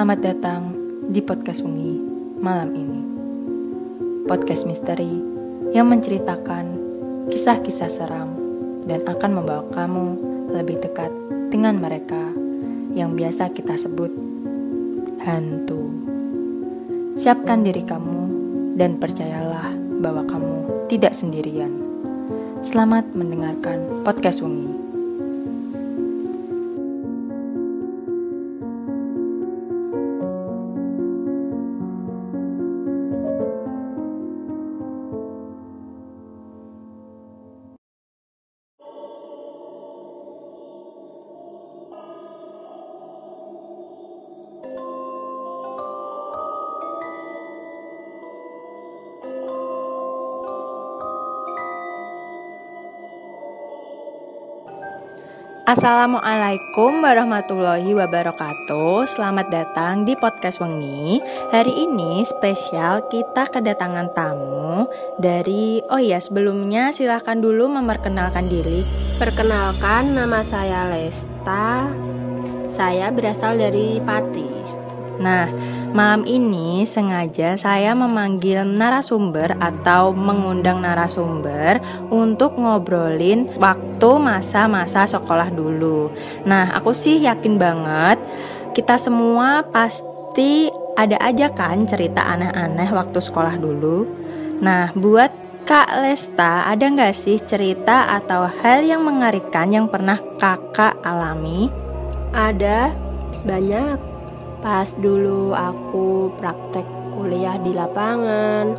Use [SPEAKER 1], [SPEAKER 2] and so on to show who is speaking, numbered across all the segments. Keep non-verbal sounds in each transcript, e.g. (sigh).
[SPEAKER 1] Selamat datang di podcast Ungi malam ini. Podcast misteri yang menceritakan kisah-kisah seram dan akan membawa kamu lebih dekat dengan mereka yang biasa kita sebut hantu. Siapkan diri kamu dan percayalah bahwa kamu tidak sendirian. Selamat mendengarkan podcast Ungi. Assalamualaikum warahmatullahi wabarakatuh. Selamat datang di podcast Wengi. Hari ini spesial kita kedatangan tamu Dari, oh ya sebelumnya silahkan dulu memperkenalkan diri.
[SPEAKER 2] Perkenalkan nama saya Lesta. Saya berasal dari Pati
[SPEAKER 1] Nah, malam ini sengaja saya memanggil narasumber atau mengundang narasumber untuk ngobrolin waktu masa-masa sekolah dulu. Nah, aku sih yakin banget kita semua pasti ada aja kan cerita aneh-aneh waktu sekolah dulu. Nah, buat Kak Lesta, ada nggak sih cerita atau hal yang mengerikan yang pernah kakak alami?
[SPEAKER 2] Ada, banyak pas dulu aku praktek kuliah di lapangan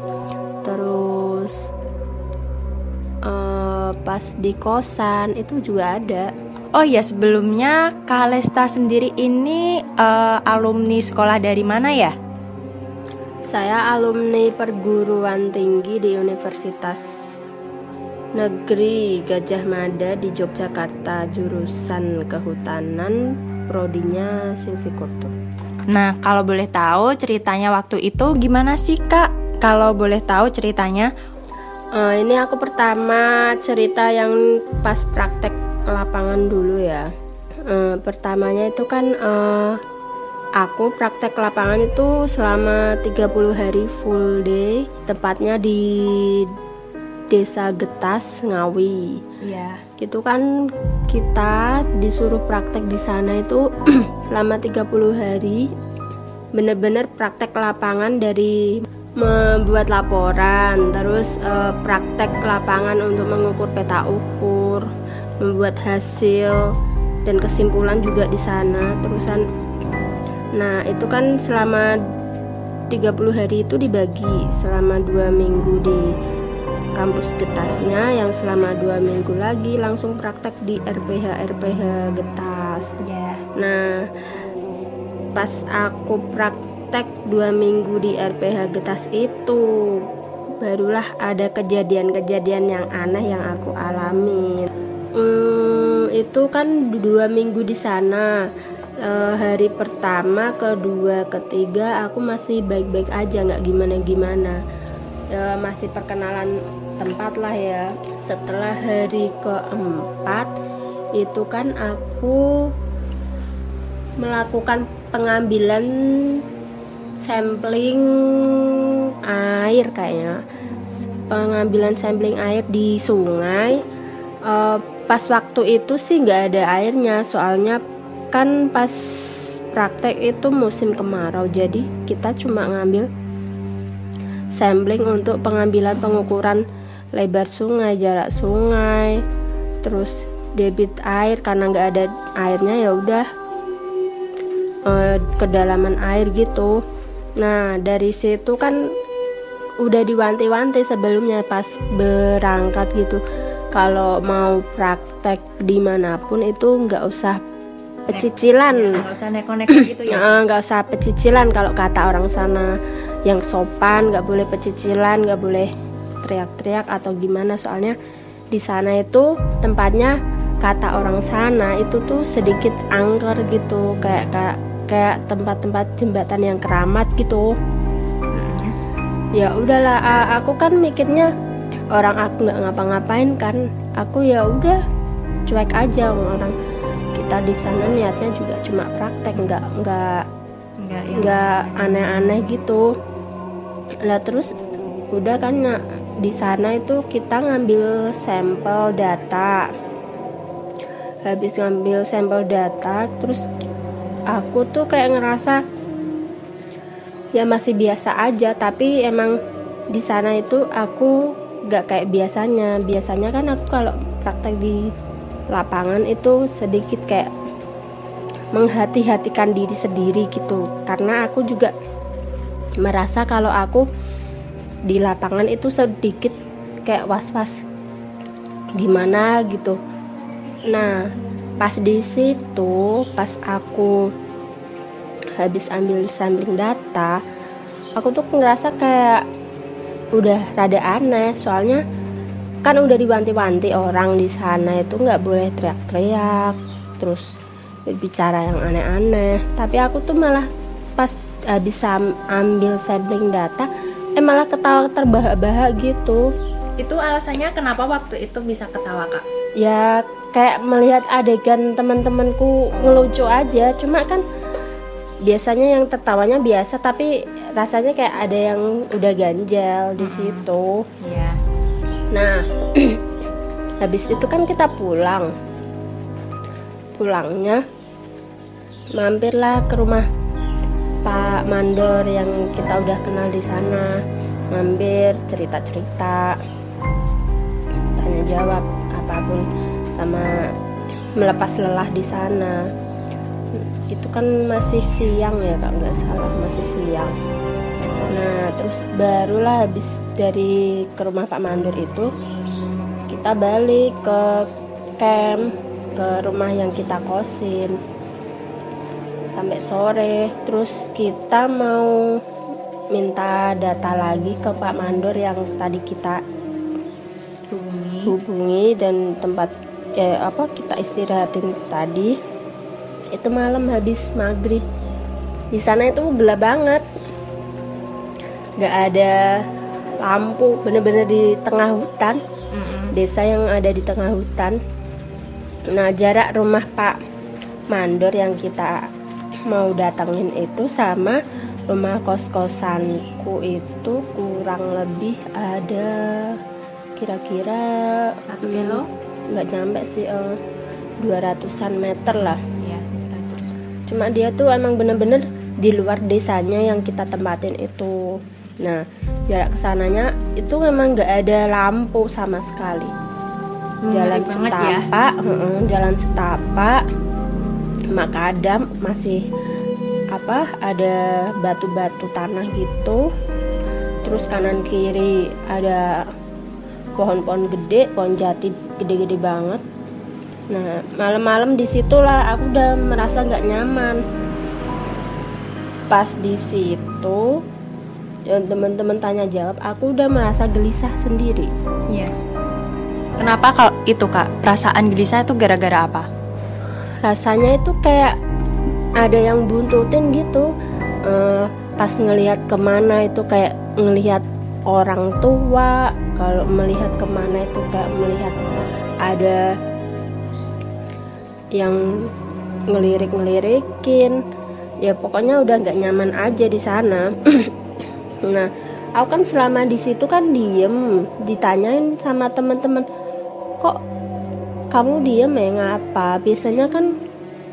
[SPEAKER 2] terus uh, pas di kosan itu juga ada
[SPEAKER 1] Oh ya sebelumnya Kalesta sendiri ini uh, alumni sekolah dari mana ya?
[SPEAKER 2] Saya alumni perguruan tinggi di Universitas Negeri Gajah Mada di Yogyakarta jurusan kehutanan prodinya silvicultur.
[SPEAKER 1] Nah, kalau boleh tahu ceritanya waktu itu gimana sih, Kak? Kalau boleh tahu ceritanya?
[SPEAKER 2] Uh, ini aku pertama cerita yang pas praktek ke lapangan dulu ya. Uh, pertamanya itu kan uh, aku praktek ke lapangan itu selama 30 hari full day, tepatnya di Desa Getas, Ngawi.
[SPEAKER 1] Iya.
[SPEAKER 2] Itu kan kita disuruh praktek di sana itu (clears throat) selama 30 hari. Bener-bener praktek lapangan dari membuat laporan, terus uh, praktek lapangan untuk mengukur peta ukur, membuat hasil dan kesimpulan juga di sana. Terusan Nah, itu kan selama 30 hari itu dibagi selama dua minggu di kampus Getasnya yang selama dua minggu lagi langsung praktek di RPH RPH Getas.
[SPEAKER 1] Yeah.
[SPEAKER 2] Nah, pas aku praktek dua minggu di RPH Getas itu barulah ada kejadian-kejadian yang aneh yang aku alami. Hmm, itu kan dua minggu di sana. E, hari pertama, kedua, ketiga aku masih baik-baik aja, nggak gimana-gimana. E, masih perkenalan tempat lah ya. Setelah hari keempat itu kan aku melakukan pengambilan sampling air kayaknya. Pengambilan sampling air di sungai. Uh, pas waktu itu sih nggak ada airnya soalnya kan pas praktek itu musim kemarau jadi kita cuma ngambil sampling untuk pengambilan pengukuran lebar sungai, jarak sungai, terus debit air karena nggak ada airnya ya udah uh, kedalaman air gitu. Nah dari situ kan udah diwanti-wanti sebelumnya pas berangkat gitu. Kalau mau praktek di mana pun itu nggak usah pecicilan,
[SPEAKER 1] iya, nggak ya, usah neko-neko gitu ya.
[SPEAKER 2] Nggak usah pecicilan kalau kata orang sana yang sopan nggak boleh pecicilan, nggak boleh teriak-teriak atau gimana. Soalnya di sana itu tempatnya kata orang sana itu tuh sedikit angker gitu. Kayak kayak kayak tempat-tempat jembatan yang keramat gitu. Ya udahlah aku kan mikirnya orang aku nggak ngapa-ngapain kan. Aku ya udah cuek aja orang. Kita di sana niatnya juga cuma praktek nggak nggak
[SPEAKER 1] nggak
[SPEAKER 2] nggak aneh-aneh gitu lah terus udah kan di sana itu kita ngambil sampel data. Habis ngambil sampel data terus aku tuh kayak ngerasa ya masih biasa aja tapi emang di sana itu aku gak kayak biasanya. Biasanya kan aku kalau praktek di lapangan itu sedikit kayak menghati-hatikan diri sendiri gitu. Karena aku juga merasa kalau aku di lapangan itu sedikit kayak was-was. Gimana gitu. Nah pas di situ pas aku habis ambil sampling data aku tuh ngerasa kayak udah rada aneh. Soalnya kan udah diwanti-wanti orang di sana itu nggak boleh teriak-teriak terus bicara yang aneh-aneh. Tapi aku tuh malah pas habis ambil sampling data eh malah ketawa terbahak-bahak gitu.
[SPEAKER 1] Itu alasannya kenapa waktu itu bisa ketawa kak?
[SPEAKER 2] Ya kayak melihat adegan teman-temanku ngelucu aja. Cuma kan biasanya yang tertawanya biasa tapi rasanya kayak ada yang udah ganjel di situ.
[SPEAKER 1] Iya.
[SPEAKER 2] Nah (clears throat) habis itu kan kita pulang. Pulangnya mampirlah ke rumah Pak Mandor yang kita udah kenal di sana. Mampir cerita-cerita tanya jawab apa pun sama melepas lelah di sana. Itu kan masih siang ya kak nggak salah masih siang. Nah terus barulah habis dari ke rumah Pak Mandor itu kita balik ke camp ke rumah yang kita kosin sampai sore. Terus kita mau minta data lagi ke Pak Mandor yang tadi kita
[SPEAKER 1] hubungi,
[SPEAKER 2] hubungi dan tempat eh, apa kita istirahatin tadi. Itu malam habis maghrib. Di sana itu gelap banget. Nggak ada lampu bener-bener di tengah hutan. Desa yang ada di tengah hutan. Nah jarak rumah Pak Mandor yang kita mau datangin itu sama rumah kos-kosanku itu kurang lebih ada kira-kira
[SPEAKER 1] Satu kilo?
[SPEAKER 2] hmm, nggak nyampe sih eh, 200-an meter lah.
[SPEAKER 1] Iya
[SPEAKER 2] cuma dia tuh emang bener-bener di luar desanya yang kita tempatin itu. Nah jarak ke sananya itu memang nggak ada lampu sama sekali. Jalan
[SPEAKER 1] Menarik banget ya.
[SPEAKER 2] setapak heeh, jalan setapak makadam masih apa ada batu-batu tanah gitu. Terus kanan kiri ada pohon-pohon gede pohon jati gede-gede banget. Nah malam-malam di situlah aku udah merasa nggak nyaman. Pas di situ teman-teman tanya jawab aku udah merasa gelisah sendiri.
[SPEAKER 1] Iya. Kenapa kalau itu kak? Perasaan gelisah itu gara-gara apa?
[SPEAKER 2] Rasanya itu kayak ada yang buntutin gitu. Eh, pas ngelihat ke mana itu kayak ngelihat orang tua kalau melihat ke mana itu kayak melihat ada yang ngelirik-ngelirikin. Ya pokoknya udah nggak nyaman aja di sana. (clears throat) Nah aku kan selama di situ kan diem ditanyain sama teman-teman kok kamu diem ya ngapa biasanya kan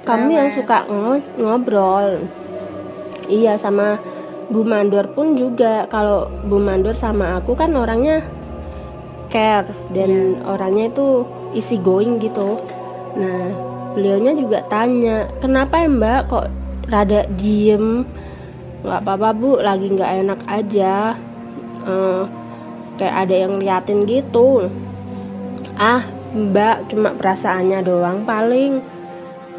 [SPEAKER 2] kamu yang suka ngo- ngobrol. Iya sama Bu Mandor pun juga. Kalau Bu Mandor sama aku kan orangnya care dan orangnya itu easy going gitu. Nah beliaunya juga tanya kenapa ya mbak? Kok rada diem? Nggak apa-apa bu. Lagi nggak enak aja. Eh, kayak ada yang liatin gitu. Ah mbak cuma perasaannya doang paling.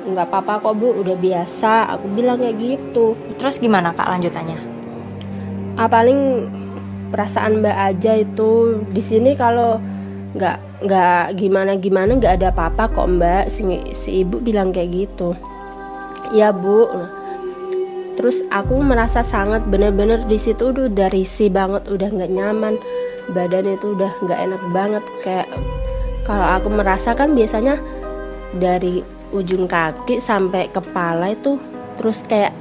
[SPEAKER 2] Nggak apa-apa kok bu udah biasa. Aku bilang kayak gitu.
[SPEAKER 1] Terus gimana kak lanjutannya?
[SPEAKER 2] ah paling perasaan mbak aja itu. Di sini kalau nggak nggak gimana gimana nggak ada apa-apa kok mbak. Si, si ibu bilang kayak gitu. Ya bu. Terus aku merasa sangat bener-bener di situ udah udah risih banget udah nggak nyaman. Badan itu udah nggak enak banget kayak kalau aku merasa kan biasanya dari ujung kaki sampai kepala itu terus kayak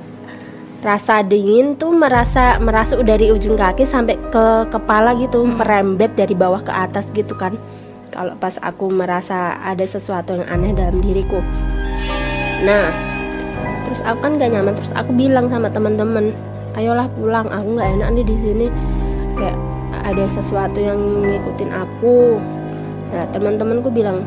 [SPEAKER 2] rasa dingin tuh merasa merasuk dari ujung kaki sampai ke kepala gitu hmm. merembet dari bawah ke atas gitu kan. Kalau pas aku merasa ada sesuatu yang aneh dalam diriku. Nah terus aku kan gak nyaman terus aku bilang sama teman-teman ayolah pulang aku nggak enak nih di sini. Kayak ada sesuatu yang ngikutin aku nah teman-temanku bilang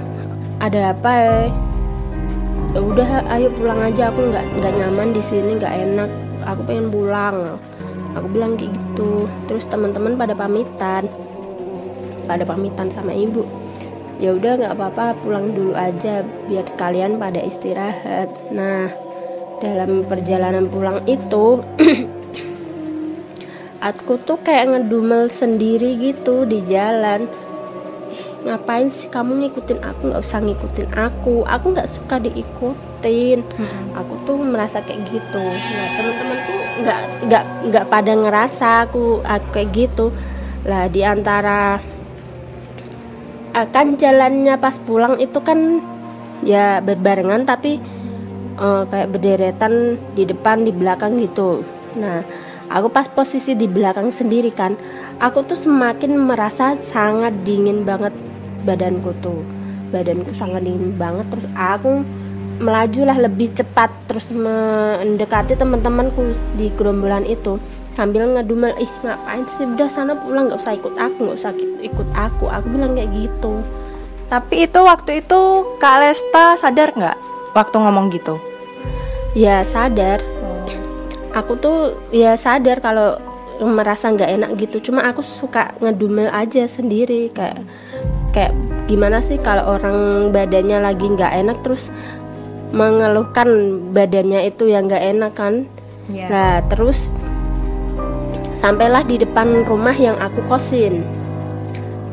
[SPEAKER 2] ada apa ya udah ayo pulang aja. Aku nggak nggak nyaman di sini nggak enak. Aku pengen pulang. Aku bilang gitu. Terus teman-teman pada pamitan. Pada pamitan sama ibu. Ya udah nggak apa-apa pulang dulu aja. Biar kalian pada istirahat. Nah dalam perjalanan pulang itu (clears throat) aku tuh kayak ngedumel sendiri gitu di jalan ngapain sih kamu ngikutin aku? Nggak usah ngikutin aku. Aku nggak suka diikutin. Hmm. aku tuh merasa kayak gitu. Nah teman-temanku nggak nggak nggak pada ngerasa aku, aku kayak gitu. Lah di antara akan jalannya pas pulang itu kan ya berbarengan tapi uh, kayak berderetan di depan di belakang gitu. Nah aku pas posisi di belakang sendiri kan aku tuh semakin merasa sangat dingin banget badanku tuh. Badanku sangat dingin banget terus aku melajulah lebih cepat terus mendekati teman-temanku di gerombolan itu sambil ngedumel ih ngapain sih? Udah sana pulang nggak usah ikut aku nggak usah ikut aku. Aku bilang kayak gitu.
[SPEAKER 1] Tapi itu waktu itu Kak Lesta sadar nggak waktu ngomong gitu?
[SPEAKER 2] Ya sadar. Aku tuh ya sadar kalau merasa nggak enak gitu. Cuma aku suka ngedumel aja sendiri kayak kayak gimana sih kalau orang badannya lagi nggak enak terus mengeluhkan badannya itu yang nggak enak kan? Yeah. nah terus sampailah di depan rumah yang aku kosin.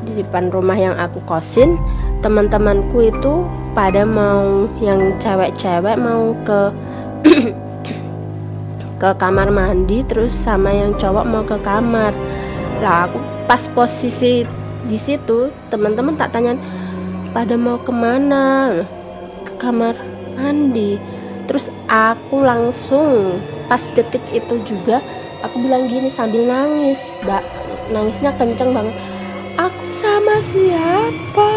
[SPEAKER 2] Di depan rumah yang aku kosin teman-temanku itu pada mau yang cewek-cewek mau ke (clears throat) ke kamar mandi terus sama yang cowok mau ke kamar. Lah aku pas posisi di situ teman-teman tak tanya pada mau ke mana? Ke kamar mandi. Terus aku langsung pas detik itu juga aku bilang gini sambil nangis mbak. Nangisnya kenceng banget. Aku sama siapa?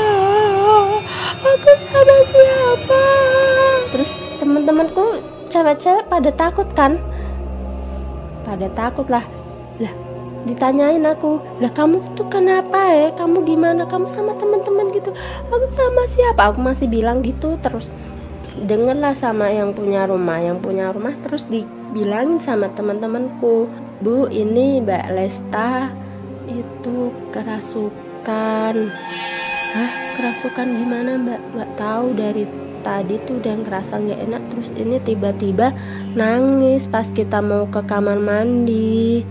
[SPEAKER 2] Aku sama siapa? Terus teman-temanku cewek-cewek pada takut kan? Pada takut lah. Lah ditanyain aku lah kamu tuh kenapa ya? Kamu gimana? Kamu sama teman-teman gitu? Aku sama siapa? Aku masih bilang gitu terus. Dengarlah sama yang punya rumah. Yang punya rumah terus dibilangin sama teman-temanku. Bu ini mbak Lesta itu kerasukan. Hah? Kerasukan gimana mbak? Nggak tahu. Dari tadi tuh udah ngerasa nggak enak. Terus ini tiba-tiba nangis pas kita mau ke kamar mandi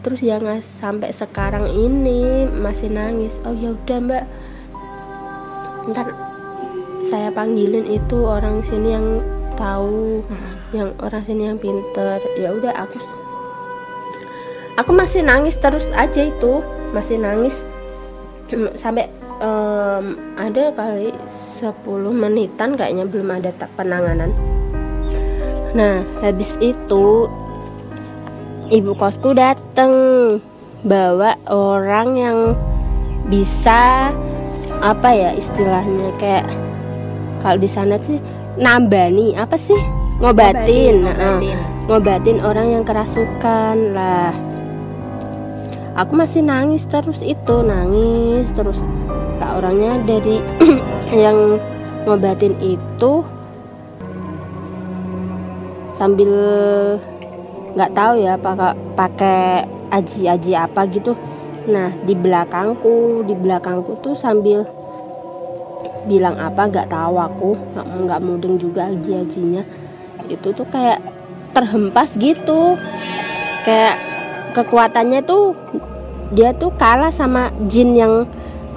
[SPEAKER 2] terus ya nggak sampai sekarang ini masih nangis. Oh ya udah mbak. Ntar saya panggilin itu orang sini yang tahu hmm. yang orang sini yang pinter. Ya udah aku aku masih nangis terus aja itu. Masih nangis sampai um, ada kali 10 menitan kayaknya belum ada tak penanganan. Nah habis itu ibu kosku dateng. Bawa orang yang bisa apa ya istilahnya kayak kalau di sana sih nambani apa sih? Ngobatin, ngobatin, ngobatin. Nah, ngobatin orang yang kerasukan lah. Aku masih nangis terus itu nangis terus. Kak orangnya dari (clears throat) yang ngobatin itu sambil nggak tahu ya apakah pakai aji-aji apa gitu. Nah di belakangku di belakangku tuh sambil bilang apa nggak tahu aku. Nggak nggak mudeng juga aji-ajinya. Itu tuh kayak terhempas gitu. Kayak kekuatannya tuh dia tuh kalah sama jin yang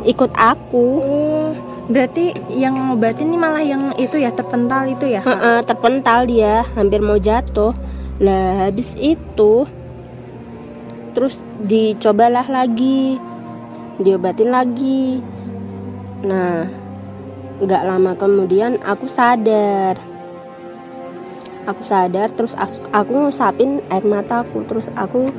[SPEAKER 2] ikut aku.
[SPEAKER 1] Oh, berarti yang ngobatin ini malah yang itu ya terpental itu ya?
[SPEAKER 2] Terpental dia hampir mau jatuh lah habis itu terus dicobalah lagi diobatin lagi. Nah nggak lama kemudian aku sadar. Aku sadar terus aku ngusapin air mataku terus aku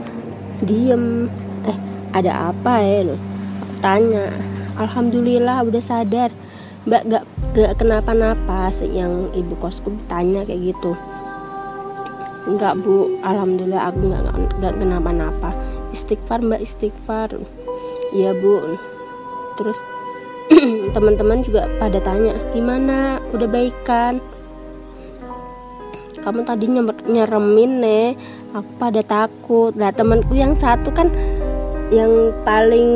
[SPEAKER 2] diem. Eh ada apa ya aku tanya. Alhamdulillah udah sadar. Mbak gak gak kenapa-napa yang ibu kosku tanya kayak gitu enggak bu. Alhamdulillah aku nggak nggak kenapa-napa istighfar mbak istighfar. Iya bu. Terus (clears throat) teman-teman juga pada tanya gimana? Udah baikan kamu tadi nyeremin nih aku pada takut. Nah temanku yang satu kan yang paling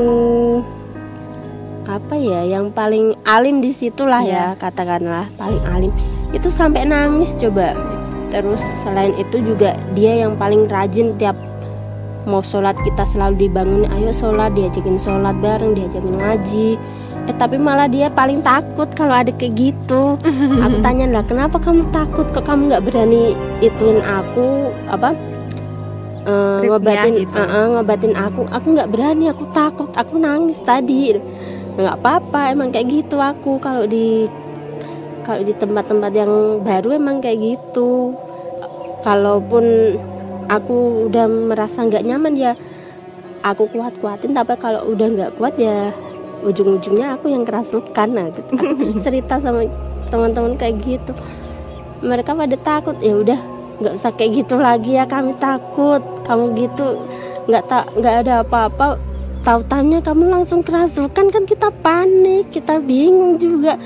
[SPEAKER 2] apa ya yang paling alim di situlah yeah. ya katakanlah paling alim. Itu sampai nangis coba terus selain itu juga dia yang paling rajin tiap mau sholat kita selalu dibangun ayo sholat diajakin sholat bareng diajakin ngaji. Eh tapi malah dia paling takut kalau ada kayak gitu. Aku tanya lah kenapa kamu takut? Kok kamu nggak berani ituin aku apa uh, ngobatin gitu. uh, uh, ngobatin aku? Aku nggak berani aku takut aku nangis tadi. Nggak apa-apa emang kayak gitu aku. Kalau di kalau di tempat-tempat yang baru emang kayak gitu kalaupun aku udah merasa nggak nyaman ya aku kuat-kuatin. Tapi kalau udah nggak kuat ya ujung-ujungnya aku yang kerasukan. Nah gitu. (laughs) terus cerita sama teman-teman kayak gitu. Mereka pada takut ya udah nggak usah kayak gitu lagi ya kami takut. Kamu gitu nggak tak nggak ada apa-apa. Tahu tanya kamu langsung kerasukan kan kita panik kita bingung juga.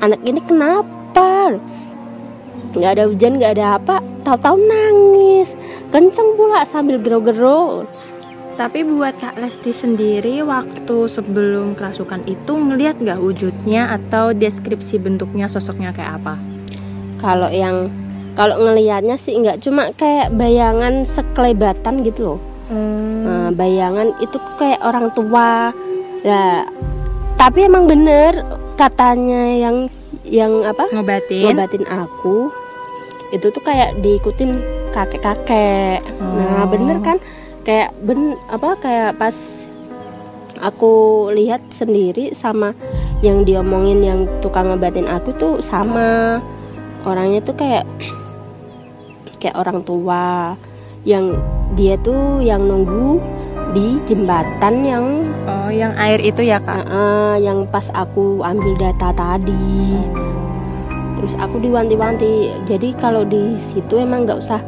[SPEAKER 2] Anak ini kenapa? Nggak ada hujan nggak ada apa tahu-tahu nangis kenceng pula sambil gero-gero
[SPEAKER 1] tapi buat Kak Lesti sendiri waktu sebelum kerasukan itu ngelihat nggak wujudnya atau deskripsi bentuknya sosoknya kayak apa?
[SPEAKER 2] Kalau yang kalau ngelihatnya sih nggak cuma kayak bayangan sekelebatan gitu loh. Hmm. Nah, bayangan itu kayak orang tua. Nah, tapi emang bener katanya yang yang apa?
[SPEAKER 1] Ngobatin.
[SPEAKER 2] Ngobatin aku itu tuh kayak diikutin kakek-kakek. Oh. Nah, bener kan? Kayak ben apa kayak pas aku lihat sendiri sama yang diomongin yang tukang ngobatin aku tuh sama orangnya tuh kayak (clears throat) kayak orang tua yang dia tuh yang nunggu di jembatan yang
[SPEAKER 1] oh yang air itu ya kak uh,
[SPEAKER 2] uh, yang pas aku ambil data tadi terus aku diwanti-wanti. Jadi kalau di situ emang nggak usah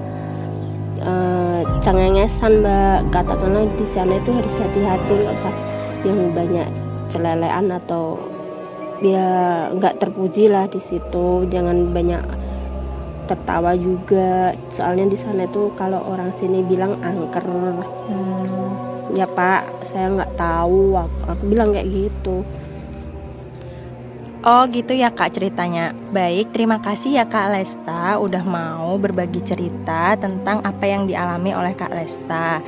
[SPEAKER 2] uh, cengengesan mbak. Katakanlah di sana itu harus hati-hati nggak usah yang banyak celelean atau ya nggak terpuji lah di situ. Jangan banyak tertawa juga. Soalnya di sana itu kalau orang sini bilang angker. Hmm. ya pak saya nggak tahu. Aku, aku bilang kayak gitu
[SPEAKER 1] Oh gitu ya kak ceritanya. Baik terima kasih ya kak Lesta Udah mau berbagi cerita tentang apa yang dialami oleh kak Lesta.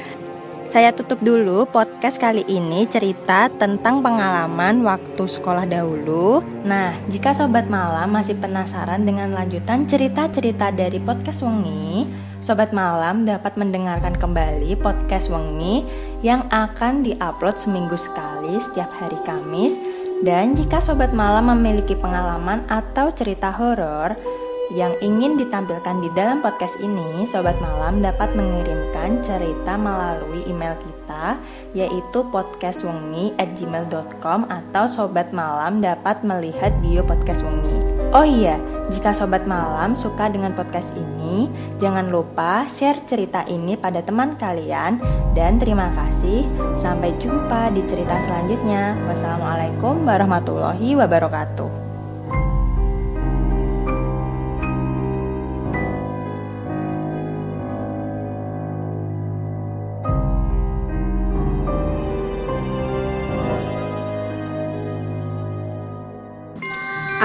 [SPEAKER 1] Saya tutup dulu podcast kali ini cerita tentang pengalaman waktu sekolah dahulu. Nah jika sobat malam masih penasaran dengan lanjutan cerita-cerita dari podcast Wengi Sobat Malam dapat mendengarkan kembali podcast Wengi yang akan diupload seminggu sekali setiap hari Kamis dan jika sobat malam memiliki pengalaman atau cerita horor yang ingin ditampilkan di dalam podcast ini, sobat malam dapat mengirimkan cerita melalui email kita yaitu podcastwengi@gmail.com atau sobat malam dapat melihat bio podcast Wengi. Oh iya, jika sobat malam suka dengan podcast ini, jangan lupa share cerita ini pada teman kalian dan terima kasih. Sampai jumpa di cerita selanjutnya. Wassalamualaikum warahmatullahi wabarakatuh.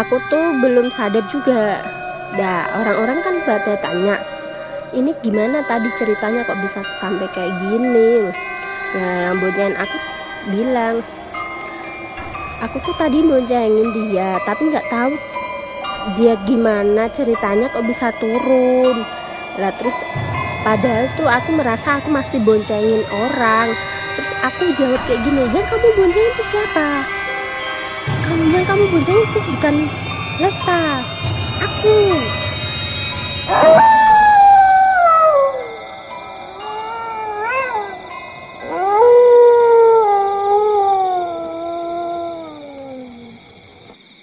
[SPEAKER 2] Aku tuh belum sadar juga. Dah orang-orang kan pada tanya ini gimana tadi ceritanya kok bisa sampai kayak gini? Nah yang bojain aku bilang aku tuh tadi boncengin dia tapi nggak tahu dia gimana ceritanya kok bisa turun. Lah terus padahal tuh aku merasa aku masih boncengin orang. Terus aku jawab kayak gini yang kamu boncengin itu siapa yang kamu bunjung itu bukan Lesta. Aku.